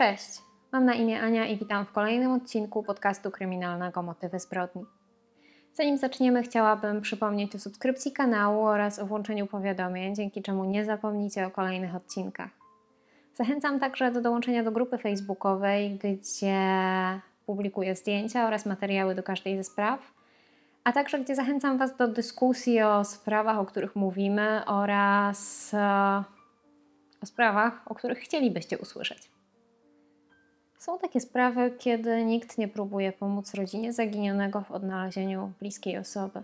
Cześć, mam na imię Ania i witam w kolejnym odcinku podcastu kryminalnego Motywy zbrodni. Zanim zaczniemy, chciałabym przypomnieć o subskrypcji kanału oraz o włączeniu powiadomień, dzięki czemu nie zapomnicie o kolejnych odcinkach. Zachęcam także do dołączenia do grupy facebookowej, gdzie publikuję zdjęcia oraz materiały do każdej ze spraw, a także gdzie zachęcam Was do dyskusji o sprawach, o których mówimy oraz e, o sprawach, o których chcielibyście usłyszeć. Są takie sprawy, kiedy nikt nie próbuje pomóc rodzinie zaginionego w odnalezieniu bliskiej osoby.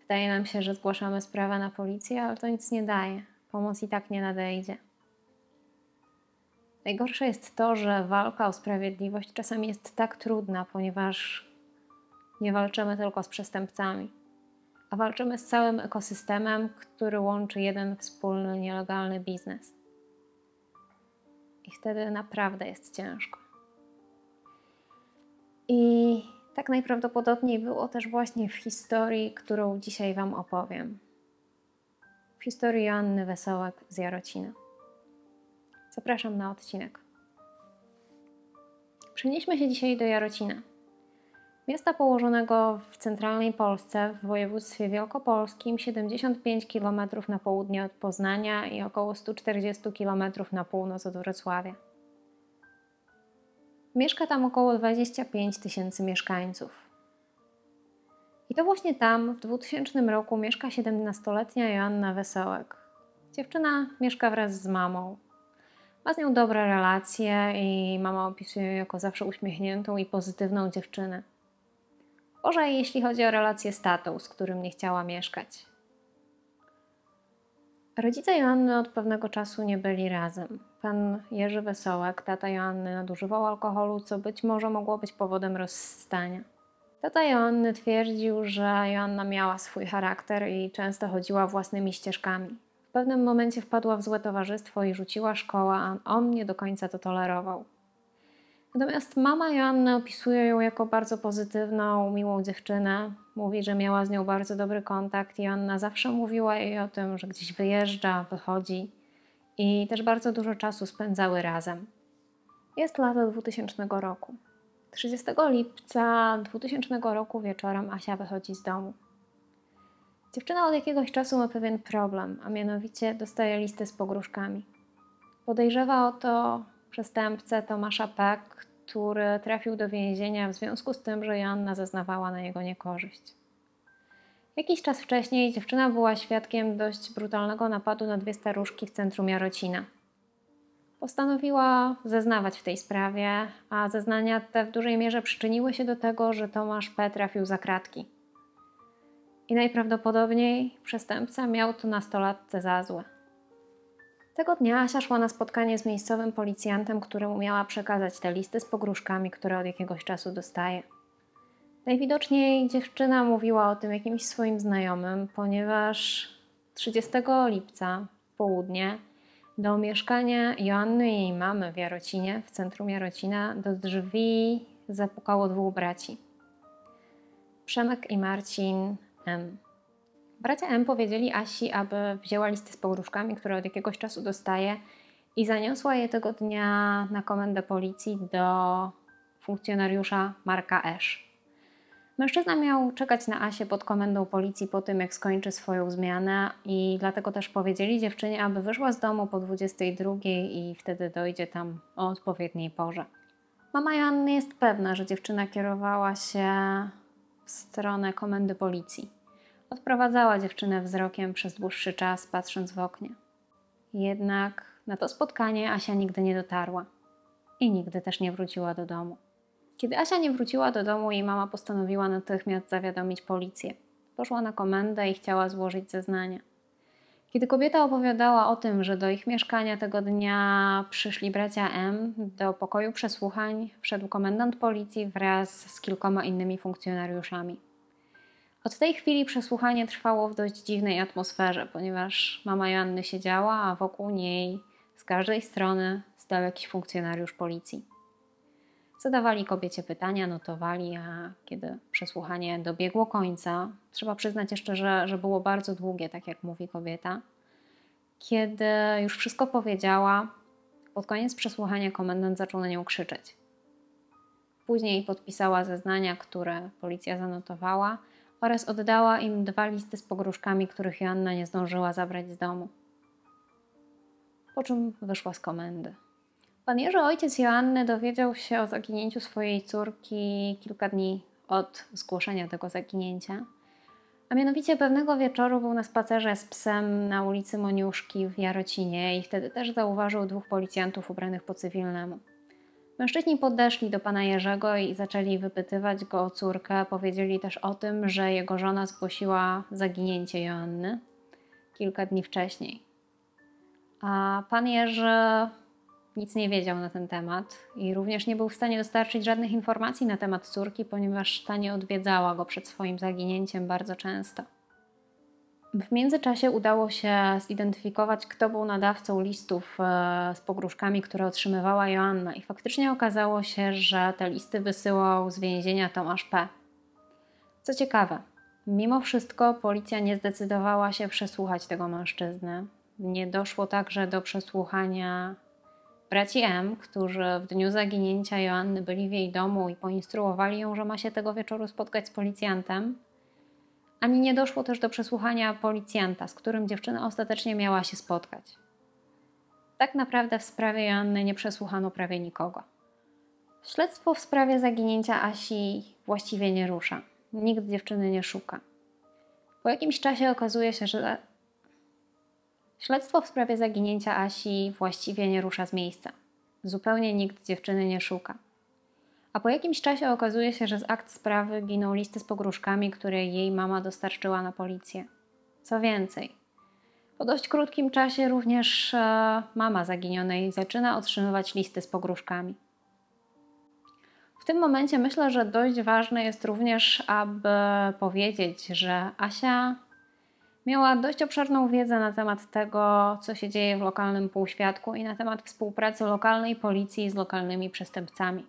Wydaje nam się, że zgłaszamy sprawę na policję, ale to nic nie daje. Pomoc i tak nie nadejdzie. Najgorsze jest to, że walka o sprawiedliwość czasami jest tak trudna, ponieważ nie walczymy tylko z przestępcami, a walczymy z całym ekosystemem, który łączy jeden wspólny, nielegalny biznes. I wtedy naprawdę jest ciężko. I tak najprawdopodobniej było też właśnie w historii, którą dzisiaj Wam opowiem. W historii Joanny Wesołek z Jarocina. Zapraszam na odcinek. Przenieśmy się dzisiaj do Jarocina. Miasta położonego w centralnej Polsce, w województwie wielkopolskim, 75 km na południe od Poznania i około 140 km na północ od Wrocławia. Mieszka tam około 25 tysięcy mieszkańców. I to właśnie tam w 2000 roku mieszka 17-letnia Joanna Wesołek. Dziewczyna mieszka wraz z mamą. Ma z nią dobre relacje i mama opisuje ją jako zawsze uśmiechniętą i pozytywną dziewczynę. Gorzej, jeśli chodzi o relację z tatą, z którym nie chciała mieszkać. Rodzice Joanny od pewnego czasu nie byli razem. Pan Jerzy Wesołek, tata Joanny, nadużywał alkoholu, co być może mogło być powodem rozstania. Tata Joanny twierdził, że Joanna miała swój charakter i często chodziła własnymi ścieżkami. W pewnym momencie wpadła w złe towarzystwo i rzuciła szkołę, a on nie do końca to tolerował. Natomiast mama Joanny opisuje ją jako bardzo pozytywną, miłą dziewczynę. Mówi, że miała z nią bardzo dobry kontakt i Joanna zawsze mówiła jej o tym, że gdzieś wyjeżdża, wychodzi i też bardzo dużo czasu spędzały razem. Jest lato 2000 roku. 30 lipca 2000 roku wieczorem Asia wychodzi z domu. Dziewczyna od jakiegoś czasu ma pewien problem, a mianowicie dostaje listę z pogróżkami. Podejrzewa o to przestępcę Tomasza P., który trafił do więzienia w związku z tym, że Joanna zeznawała na jego niekorzyść. Jakiś czas wcześniej dziewczyna była świadkiem dość brutalnego napadu na dwie staruszki w centrum Jarocina. Postanowiła zeznawać w tej sprawie, a zeznania te w dużej mierze przyczyniły się do tego, że Tomasz P. trafił za kratki. I najprawdopodobniej przestępca miał to nastolatce za złe. Tego dnia Asia szła na spotkanie z miejscowym policjantem, któremu miała przekazać te listy z pogróżkami, które od jakiegoś czasu dostaje. Najwidoczniej dziewczyna mówiła o tym jakimś swoim znajomym, ponieważ 30 lipca w południe do mieszkania Joanny i jej mamy w Jarocinie, w centrum Jarocina, do drzwi zapukało dwóch braci. Przemek i Marcin M. Bracia M powiedzieli Asi, aby wzięła listy z pogróżkami, które od jakiegoś czasu dostaje i zaniosła je tego dnia na komendę policji do funkcjonariusza Marka Esz. Mężczyzna miał czekać na Asię pod komendą policji po tym, jak skończy swoją zmianę i dlatego też powiedzieli dziewczynie, aby wyszła z domu po 22 i wtedy dojdzie tam o odpowiedniej porze. Mama Joanny jest pewna, że dziewczyna kierowała się w stronę komendy policji. Odprowadzała dziewczynę wzrokiem przez dłuższy czas, patrząc w oknie. Jednak na to spotkanie Asia nigdy nie dotarła i nigdy też nie wróciła do domu. Kiedy Asia nie wróciła do domu, jej mama postanowiła natychmiast zawiadomić policję. Poszła na komendę i chciała złożyć zeznania. Kiedy kobieta opowiadała o tym, że do ich mieszkania tego dnia przyszli bracia M, do pokoju przesłuchań wszedł komendant policji wraz z kilkoma innymi funkcjonariuszami. Od tej chwili przesłuchanie trwało w dość dziwnej atmosferze, ponieważ mama Joanny siedziała, a wokół niej z każdej strony stał jakiś funkcjonariusz policji. Zadawali kobiecie pytania, notowali, a kiedy przesłuchanie dobiegło końca, trzeba przyznać jeszcze, że, że było bardzo długie, tak jak mówi kobieta, kiedy już wszystko powiedziała, Pod koniec przesłuchania komendant zaczął na nią krzyczeć. Później podpisała zeznania, które policja zanotowała oraz oddała im dwa listy z pogróżkami, których Joanna nie zdążyła zabrać z domu. Po czym wyszła z komendy. Pan Jerzy, ojciec Joanny, dowiedział się o zaginięciu swojej córki kilka dni od zgłoszenia tego zaginięcia. A mianowicie pewnego wieczoru był na spacerze z psem na ulicy Moniuszki w Jarocinie i wtedy też zauważył dwóch policjantów ubranych po cywilnemu. Mężczyźni podeszli do pana Jerzego i zaczęli wypytywać go o córkę. Powiedzieli też o tym, że jego żona zgłosiła zaginięcie Joanny kilka dni wcześniej. A pan Jerzy nic nie wiedział na ten temat i również nie był w stanie dostarczyć żadnych informacji na temat córki, ponieważ ta nie odwiedzała go przed swoim zaginięciem bardzo często. W międzyczasie udało się zidentyfikować, kto był nadawcą listów e, z pogróżkami, które otrzymywała Joanna, i faktycznie okazało się, że te listy wysyłał z więzienia Tomasz P. Co ciekawe, mimo wszystko policja nie zdecydowała się przesłuchać tego mężczyzny. Nie doszło także do przesłuchania braci M, którzy w dniu zaginięcia Joanny byli w jej domu i poinstruowali ją, że ma się tego wieczoru spotkać z policjantem. Ani nie doszło też do przesłuchania policjanta, z którym dziewczyna ostatecznie miała się spotkać. Tak naprawdę w sprawie Joanny nie przesłuchano prawie nikogo. Śledztwo w sprawie zaginięcia Asi właściwie nie rusza. Nikt dziewczyny nie szuka. Po jakimś czasie okazuje się, że Śledztwo w sprawie zaginięcia Asi właściwie nie rusza z miejsca. Zupełnie nikt dziewczyny nie szuka. A po jakimś czasie okazuje się, że z akt sprawy giną listy z pogróżkami, które jej mama dostarczyła na policję. Co więcej, po dość krótkim czasie również e, mama zaginionej zaczyna otrzymywać listy z pogróżkami. W tym momencie myślę, że dość ważne jest również, aby powiedzieć, że Asia Miała dość obszerną wiedzę na temat tego, co się dzieje w lokalnym półświadku i na temat współpracy lokalnej policji z lokalnymi przestępcami.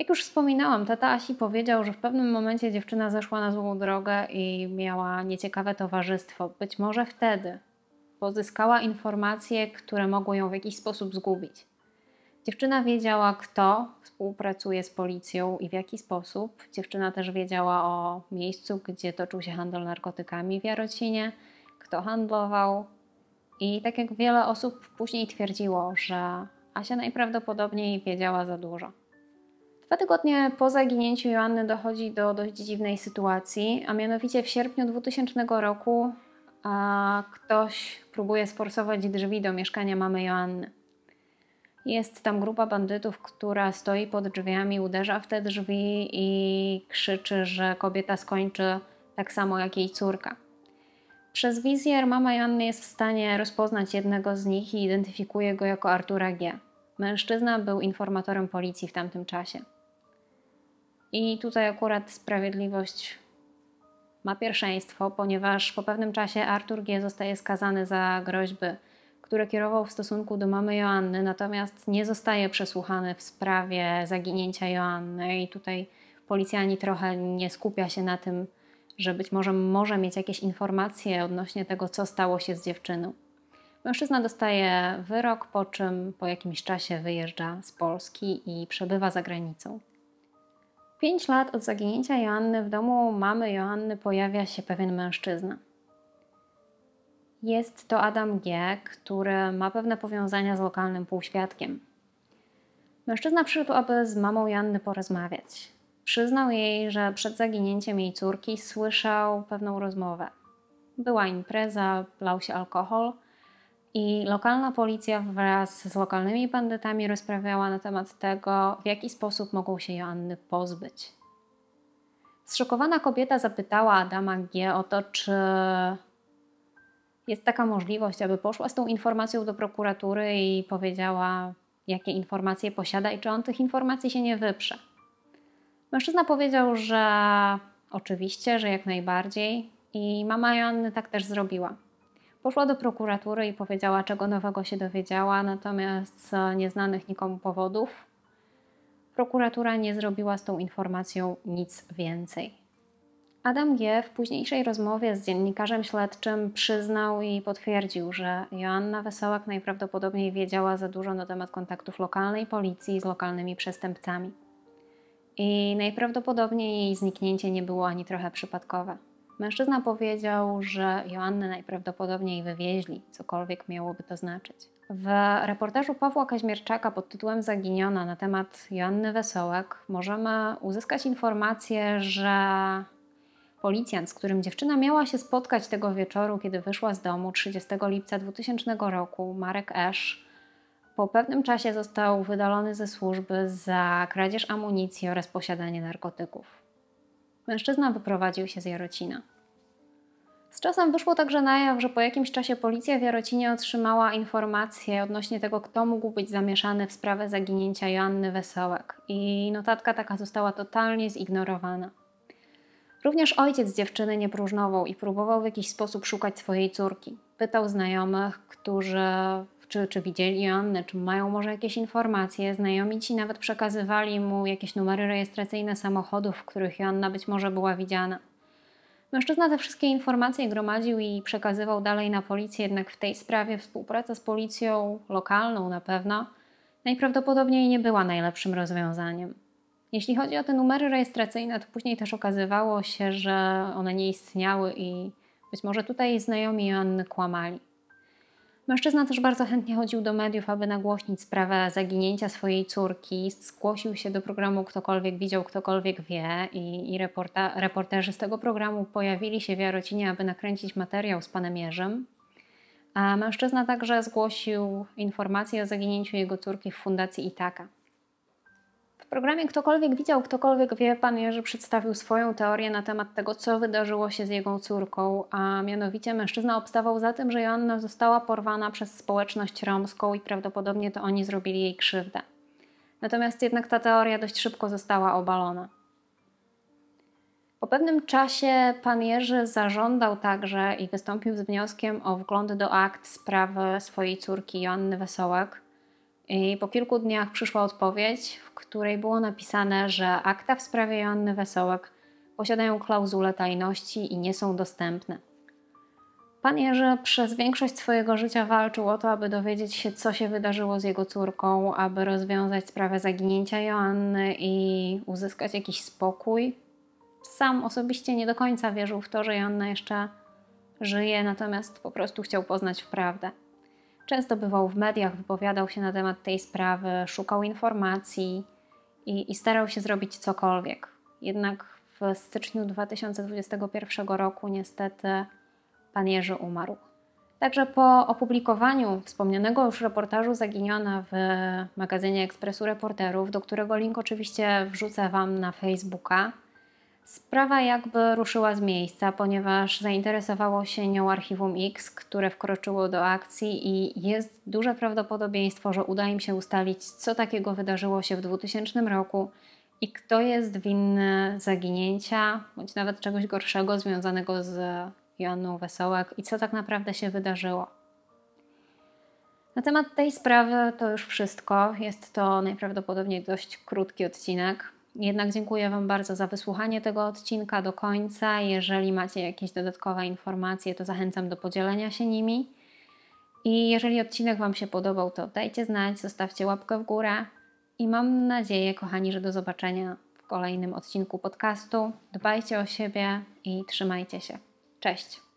Jak już wspominałam, tata Asi powiedział, że w pewnym momencie dziewczyna zeszła na złą drogę i miała nieciekawe towarzystwo. Być może wtedy pozyskała informacje, które mogły ją w jakiś sposób zgubić. Dziewczyna wiedziała, kto współpracuje z policją i w jaki sposób. Dziewczyna też wiedziała o miejscu, gdzie toczył się handel narkotykami w Jarocinie, kto handlował. I tak jak wiele osób później twierdziło, że Asia najprawdopodobniej wiedziała za dużo. Dwa tygodnie po zaginięciu Joanny dochodzi do dość dziwnej sytuacji, a mianowicie w sierpniu 2000 roku a, ktoś próbuje sforsować drzwi do mieszkania mamy Joanny. Jest tam grupa bandytów, która stoi pod drzwiami, uderza w te drzwi i krzyczy, że kobieta skończy tak samo jak jej córka. Przez wizjer mama Joanny jest w stanie rozpoznać jednego z nich i identyfikuje go jako Artura G. Mężczyzna był informatorem policji w tamtym czasie. I tutaj akurat sprawiedliwość ma pierwszeństwo, ponieważ po pewnym czasie Artur G zostaje skazany za groźby które kierował w stosunku do mamy Joanny, natomiast nie zostaje przesłuchany w sprawie zaginięcia Joanny i tutaj policjani trochę nie skupia się na tym, że być może może mieć jakieś informacje odnośnie tego, co stało się z dziewczyną. Mężczyzna dostaje wyrok, po czym po jakimś czasie wyjeżdża z Polski i przebywa za granicą. Pięć lat od zaginięcia Joanny w domu mamy Joanny pojawia się pewien mężczyzna – jest to Adam G., który ma pewne powiązania z lokalnym półświadkiem. Mężczyzna przyszedł, aby z mamą Janny porozmawiać. Przyznał jej, że przed zaginięciem jej córki słyszał pewną rozmowę. Była impreza, lał się alkohol i lokalna policja wraz z lokalnymi bandytami rozprawiała na temat tego, w jaki sposób mogą się Joanny pozbyć. Zszokowana kobieta zapytała Adama G. o to, czy jest taka możliwość, aby poszła z tą informacją do prokuratury i powiedziała, jakie informacje posiada i czy on tych informacji się nie wyprze. Mężczyzna powiedział, że oczywiście, że jak najbardziej i mama Joanny tak też zrobiła. Poszła do prokuratury i powiedziała, czego nowego się dowiedziała, natomiast z nieznanych nikomu powodów prokuratura nie zrobiła z tą informacją nic więcej. Adam G. w późniejszej rozmowie z dziennikarzem śledczym przyznał i potwierdził, że Joanna Wesołak najprawdopodobniej wiedziała za dużo na temat kontaktów lokalnej policji z lokalnymi przestępcami. I najprawdopodobniej jej zniknięcie nie było ani trochę przypadkowe. Mężczyzna powiedział, że Joannę najprawdopodobniej wywieźli, cokolwiek miałoby to znaczyć. W reportażu Pawła Kaźmierczaka pod tytułem Zaginiona na temat Joanny Wesołek możemy uzyskać informację, że policjant, z którym dziewczyna miała się spotkać tego wieczoru, kiedy wyszła z domu 30 lipca 2000 roku, Marek Esz, po pewnym czasie został wydalony ze służby za kradzież amunicji oraz posiadanie narkotyków. Mężczyzna wyprowadził się z Jarocina. Z czasem wyszło także na jaw, że po jakimś czasie policja w Jarocinie otrzymała informację odnośnie tego, kto mógł być zamieszany w sprawę zaginięcia Joanny Wesołek i notatka taka została totalnie zignorowana. Również ojciec dziewczyny nie próżnował i próbował w jakiś sposób szukać swojej córki. Pytał znajomych, którzy czy, czy widzieli Joannę, czy mają może jakieś informacje. Znajomi ci nawet przekazywali mu jakieś numery rejestracyjne samochodów, w których Joanna być może była widziana. Mężczyzna te wszystkie informacje gromadził i przekazywał dalej na policję, jednak w tej sprawie współpraca z policją lokalną na pewno najprawdopodobniej nie była najlepszym rozwiązaniem. Jeśli chodzi o te numery rejestracyjne, to później też okazywało się, że one nie istniały i być może tutaj znajomi Joanny kłamali. Mężczyzna też bardzo chętnie chodził do mediów, aby nagłośnić sprawę zaginięcia swojej córki. Zgłosił się do programu Ktokolwiek widział, ktokolwiek wie i, i reporta, reporterzy z tego programu pojawili się w Jarocinie, aby nakręcić materiał z panem Jerzym. A mężczyzna także zgłosił informację o zaginięciu jego córki w Fundacji Itaka. W programie Ktokolwiek widział, ktokolwiek wie, pan Jerzy przedstawił swoją teorię na temat tego, co wydarzyło się z jego córką, a mianowicie mężczyzna obstawał za tym, że Joanna została porwana przez społeczność romską i prawdopodobnie to oni zrobili jej krzywdę. Natomiast jednak ta teoria dość szybko została obalona. Po pewnym czasie pan Jerzy zażądał także i wystąpił z wnioskiem o wgląd do akt sprawy swojej córki Joanny Wesołek – i po kilku dniach przyszła odpowiedź, w której było napisane, że akta w sprawie Joanny Wesołek posiadają klauzulę tajności i nie są dostępne. Pan Jerzy przez większość swojego życia walczył o to, aby dowiedzieć się, co się wydarzyło z jego córką, aby rozwiązać sprawę zaginięcia Joanny i uzyskać jakiś spokój. Sam osobiście nie do końca wierzył w to, że Joanna jeszcze żyje, natomiast po prostu chciał poznać prawdę. Często bywał w mediach, wypowiadał się na temat tej sprawy, szukał informacji i, i starał się zrobić cokolwiek. Jednak w styczniu 2021 roku niestety pan Jerzy umarł. Także po opublikowaniu wspomnianego już reportażu Zaginiona w magazynie Ekspresu Reporterów, do którego link oczywiście wrzucę Wam na Facebooka, Sprawa jakby ruszyła z miejsca, ponieważ zainteresowało się nią Archiwum X, które wkroczyło do akcji i jest duże prawdopodobieństwo, że uda im się ustalić, co takiego wydarzyło się w 2000 roku i kto jest winny zaginięcia, bądź nawet czegoś gorszego związanego z Joanną Wesołek i co tak naprawdę się wydarzyło. Na temat tej sprawy to już wszystko. Jest to najprawdopodobniej dość krótki odcinek. Jednak dziękuję Wam bardzo za wysłuchanie tego odcinka do końca. Jeżeli macie jakieś dodatkowe informacje, to zachęcam do podzielenia się nimi. I jeżeli odcinek Wam się podobał, to dajcie znać, zostawcie łapkę w górę. I mam nadzieję, kochani, że do zobaczenia w kolejnym odcinku podcastu. Dbajcie o siebie i trzymajcie się. Cześć!